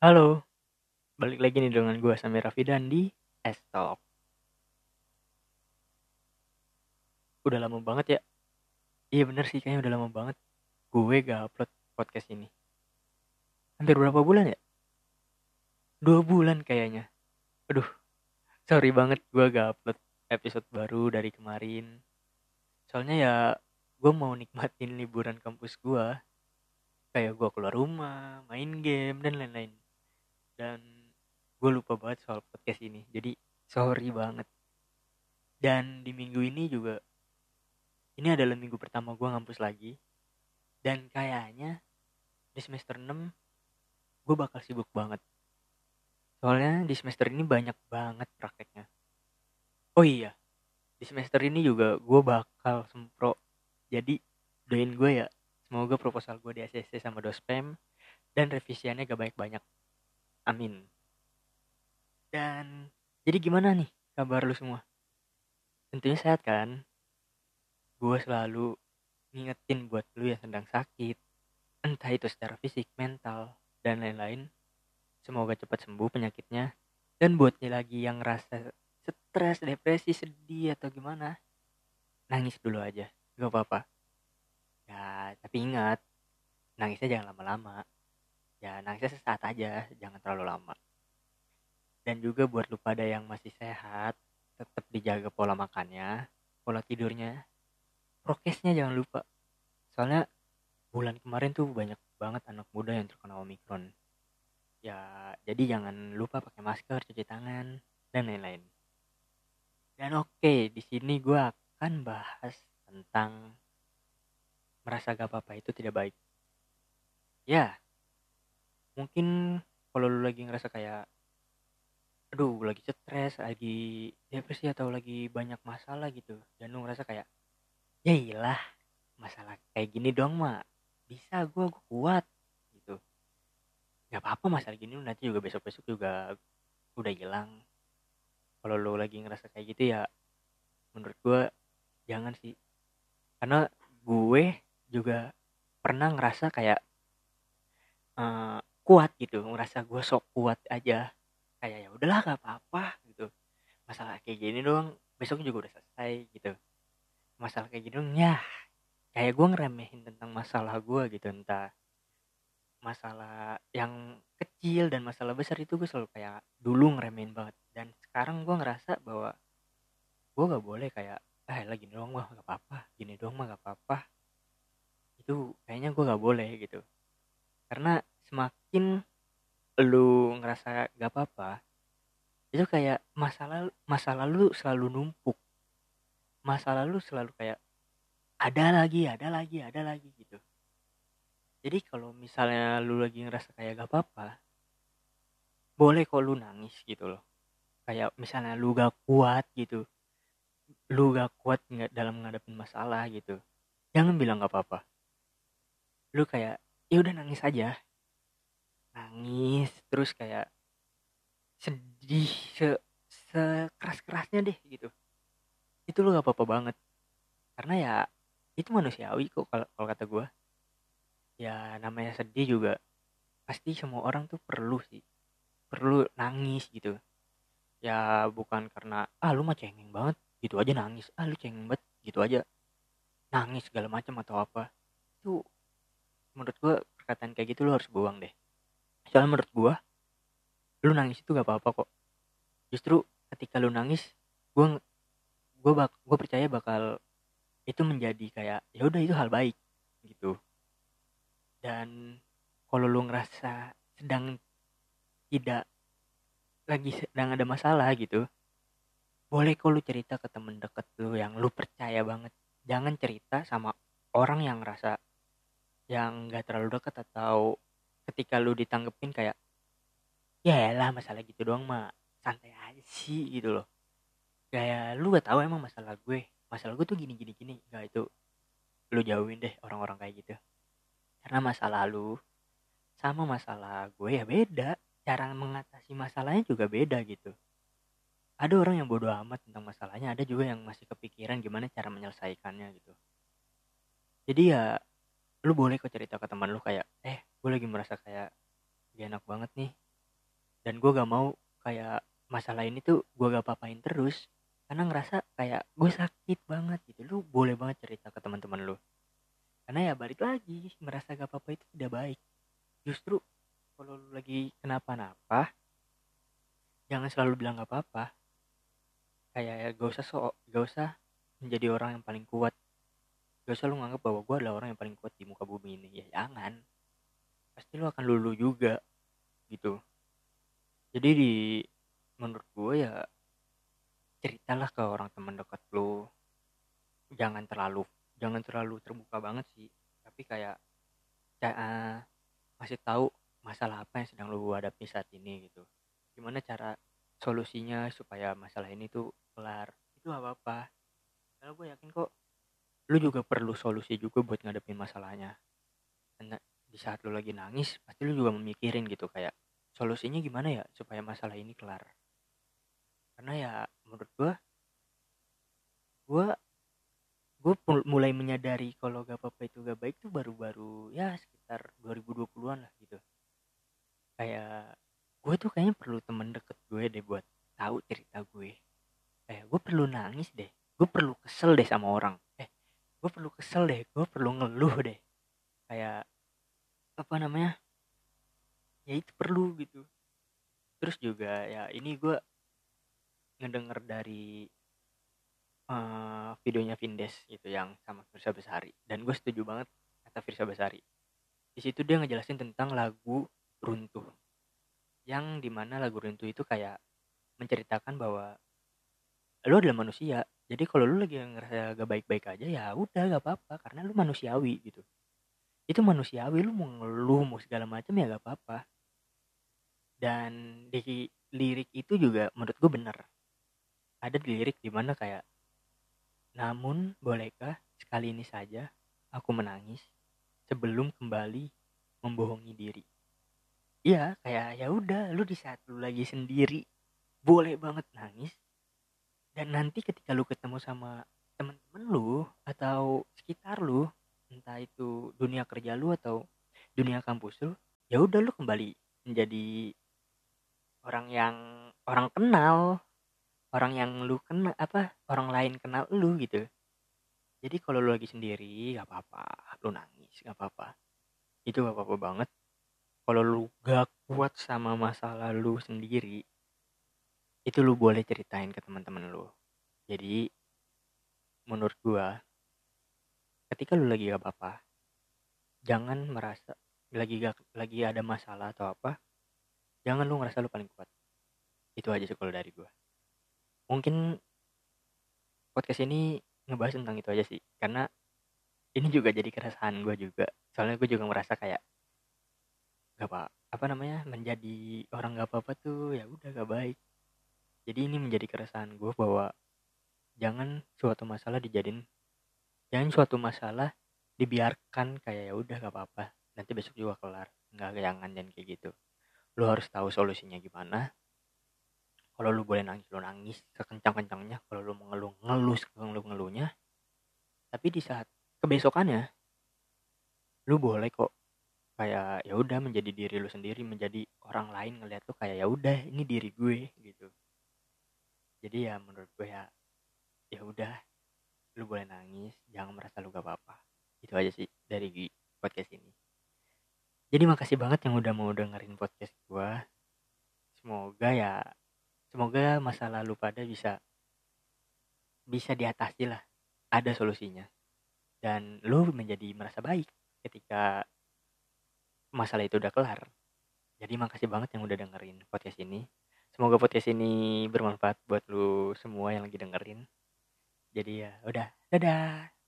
Halo, balik lagi nih dengan gue Samir Rafidan di S-Talk. Udah lama banget ya? Iya bener sih, kayaknya udah lama banget. Gue gak upload podcast ini. Hampir berapa bulan ya? Dua bulan kayaknya. Aduh, sorry banget gue gak upload episode baru dari kemarin. Soalnya ya, gue mau nikmatin liburan kampus gue. Kayak gue keluar rumah, main game, dan lain-lain dan gue lupa banget soal podcast ini. Jadi sorry banget. Dan di minggu ini juga ini adalah minggu pertama gue ngampus lagi. Dan kayaknya di semester 6 gue bakal sibuk banget. Soalnya di semester ini banyak banget prakteknya. Oh iya di semester ini juga gue bakal sempro. Jadi doain gue ya. Semoga proposal gue di ACC sama dospem dan revisiannya gak banyak banyak Amin. Dan jadi gimana nih kabar lu semua? Tentunya sehat kan? Gue selalu ngingetin buat lu yang sedang sakit, entah itu secara fisik, mental, dan lain-lain. Semoga cepat sembuh penyakitnya. Dan buat lagi yang rasa stres, depresi, sedih, atau gimana, nangis dulu aja. Gak apa-apa. Ya, tapi ingat, nangisnya jangan lama-lama ya nangisnya sesaat aja jangan terlalu lama. Dan juga buat lu pada yang masih sehat tetap dijaga pola makannya pola tidurnya prokesnya jangan lupa. Soalnya bulan kemarin tuh banyak banget anak muda yang terkena omikron. Ya jadi jangan lupa pakai masker cuci tangan dan lain-lain. Dan oke di sini gue akan bahas tentang merasa gak apa-apa itu tidak baik. Ya mungkin kalau lu lagi ngerasa kayak aduh lagi stres lagi depresi atau lagi banyak masalah gitu dan lu ngerasa kayak ya iyalah masalah kayak gini dong mah bisa gue gue kuat gitu. Nggak apa-apa masalah gini nanti juga besok besok juga udah hilang. Kalau lu lagi ngerasa kayak gitu ya menurut gue jangan sih. Karena gue juga pernah ngerasa kayak uh, kuat gitu ngerasa gue sok kuat aja. Kayak ya udahlah gak apa-apa gitu. Masalah kayak gini doang besok juga udah selesai gitu. Masalah kayak gini doang ya kayak gue ngeremehin tentang masalah gue gitu. Entah masalah yang kecil dan masalah besar itu gue selalu kayak dulu ngeremehin banget. Dan sekarang gue ngerasa bahwa gue gak boleh kayak eh lagi doang mah gak apa-apa gini doang mah gak apa-apa. Itu kayaknya gue gak boleh gitu. Karena semakin lu ngerasa gak apa-apa itu kayak masalah masa lalu selalu numpuk. Masa lalu selalu kayak ada lagi ada lagi ada lagi gitu. Jadi kalau misalnya lu lagi ngerasa kayak gak apa-apa boleh kok lu nangis gitu loh. Kayak misalnya lu gak kuat gitu lu gak kuat nggak dalam ngadepin masalah gitu jangan bilang gak apa-apa. Lu kayak ya udah nangis aja nangis terus kayak sedih se sekeras kerasnya deh gitu. Itu lo gak apa-apa banget. Karena ya itu manusiawi kok kalau kalau kata gue ya namanya sedih juga pasti semua orang tuh perlu sih. Perlu nangis gitu. Ya bukan karena ah lu mah cengeng banget gitu aja nangis. Ah lu cengeng banget gitu aja. Nangis segala macam atau apa. Itu menurut gue perkataan kayak gitu lu harus buang deh soalnya menurut gue lu nangis itu gak apa-apa kok. Justru ketika lu nangis gue gue bak gue percaya bakal itu menjadi kayak ya udah itu hal baik gitu. Dan kalau lu ngerasa sedang tidak lagi sedang ada masalah gitu boleh kok lu cerita ke temen deket lu yang lu percaya banget. Jangan cerita sama orang yang ngerasa yang gak terlalu dekat atau ketika lu ditanggepin kayak ya lah masalah gitu doang mah santai aja sih gitu loh. Kayak lu gak tahu emang masalah gue masalah gue tuh gini gini gini. Gak itu lu jauhin deh orang-orang kayak gitu. Karena masalah lu sama masalah gue ya beda. Cara mengatasi masalahnya juga beda gitu. Ada orang yang bodoh amat tentang masalahnya ada juga yang masih kepikiran gimana cara menyelesaikannya gitu. Jadi ya lu boleh kok cerita ke teman lu kayak eh gue lagi merasa kayak gak enak banget nih. Dan gue gak mau kayak masalah ini tuh gue gak papain terus. Karena ngerasa kayak gue sakit banget gitu. Lu boleh banget cerita ke teman-teman lu. Karena ya balik lagi merasa gak apa-apa itu tidak baik. Justru kalau lu lagi kenapa-napa jangan selalu bilang gak apa-apa. Kayak ya gak usah so gak usah menjadi orang yang paling kuat. Gak usah lu nganggap bahwa gue adalah orang yang paling kuat di muka bumi ini. Ya jangan pasti lu akan lulu juga gitu. Jadi di menurut gue ya ceritalah ke orang teman dekat lu. Jangan terlalu jangan terlalu terbuka banget sih. Tapi kayak uh, masih tahu masalah apa yang sedang lu hadapi saat ini gitu. Gimana cara solusinya supaya masalah ini tuh kelar? Itu apa apa karena gue yakin kok lu juga perlu solusi juga buat ngadepin masalahnya di saat lu lagi nangis pasti lu juga memikirin gitu kayak solusinya gimana ya supaya masalah ini kelar? Karena ya menurut gue gue gue mulai menyadari kalau gak apa-apa itu gak baik tuh baru-baru ya sekitar 2020-an lah gitu. Kayak gue tuh kayaknya perlu temen deket gue deh buat tahu cerita gue. Kayak gue perlu nangis deh gue perlu kesel deh sama orang. Eh gue perlu kesel deh gue perlu ngeluh deh. Kayak apa namanya ya itu perlu gitu. Terus juga ya ini gue ngedenger dari uh, videonya Vindes gitu yang sama Firsa Besari. Dan gue setuju banget kata Firsa Besari. Di situ dia ngejelasin tentang lagu runtuh. Yang di mana lagu runtuh itu kayak menceritakan bahwa lu adalah manusia. Jadi kalau lu lagi ngerasa gak baik-baik aja ya udah gak apa-apa. Karena lu manusiawi gitu itu manusiawi lu mau ngeluh mau segala macam ya gak apa-apa. Dan di lirik itu juga menurut gue bener. Ada di lirik di mana kayak namun bolehkah sekali ini saja aku menangis sebelum kembali membohongi diri? Iya kayak ya udah lu di saat lu lagi sendiri boleh banget nangis. Dan nanti ketika lu ketemu sama temen-temen lu atau sekitar lu entah itu dunia kerja lu atau dunia kampus lu ya udah lu kembali menjadi orang yang orang kenal orang yang lu kenal apa orang lain kenal lu gitu. Jadi kalau lu lagi sendiri gak apa-apa lu nangis gak apa-apa. Itu gak apa-apa banget. Kalau lu gak kuat sama masalah lu sendiri itu lu boleh ceritain ke teman-teman lu. Jadi menurut gua ketika lu lagi gak apa-apa jangan merasa lagi gak lagi ada masalah atau apa jangan lu ngerasa lu paling kuat. Itu aja sih kalau dari gua. Mungkin podcast ini ngebahas tentang itu aja sih karena ini juga jadi keresahan gue juga. Soalnya gue juga merasa kayak gak apa apa namanya menjadi orang gak apa-apa tuh ya udah gak baik. Jadi ini menjadi keresahan gue bahwa jangan suatu masalah dijadiin jangan suatu masalah dibiarkan kayak ya udah gak apa-apa nanti besok juga kelar. Nggak jangan jangan kayak gitu. Lu harus tahu solusinya gimana. Kalau lu boleh nangis lu nangis sekencang-kencangnya. Kalau lu mengeluh ngeluh ngeluh ngeluhnya tapi di saat kebesokannya lu boleh kok kayak ya udah menjadi diri lu sendiri menjadi orang lain ngeliat lu kayak ya udah ini diri gue gitu. Jadi ya menurut gue ya ya udah lu boleh nangis jangan merasa lu gak apa-apa. Itu aja sih dari podcast ini. Jadi makasih banget yang udah mau dengerin podcast gue semoga ya semoga masa lalu pada bisa bisa diatasi lah. Ada solusinya. Dan lu menjadi merasa baik ketika masalah itu udah kelar. Jadi makasih banget yang udah dengerin podcast ini. Semoga podcast ini bermanfaat buat lu semua yang lagi dengerin. Jadi ya udah, dadah.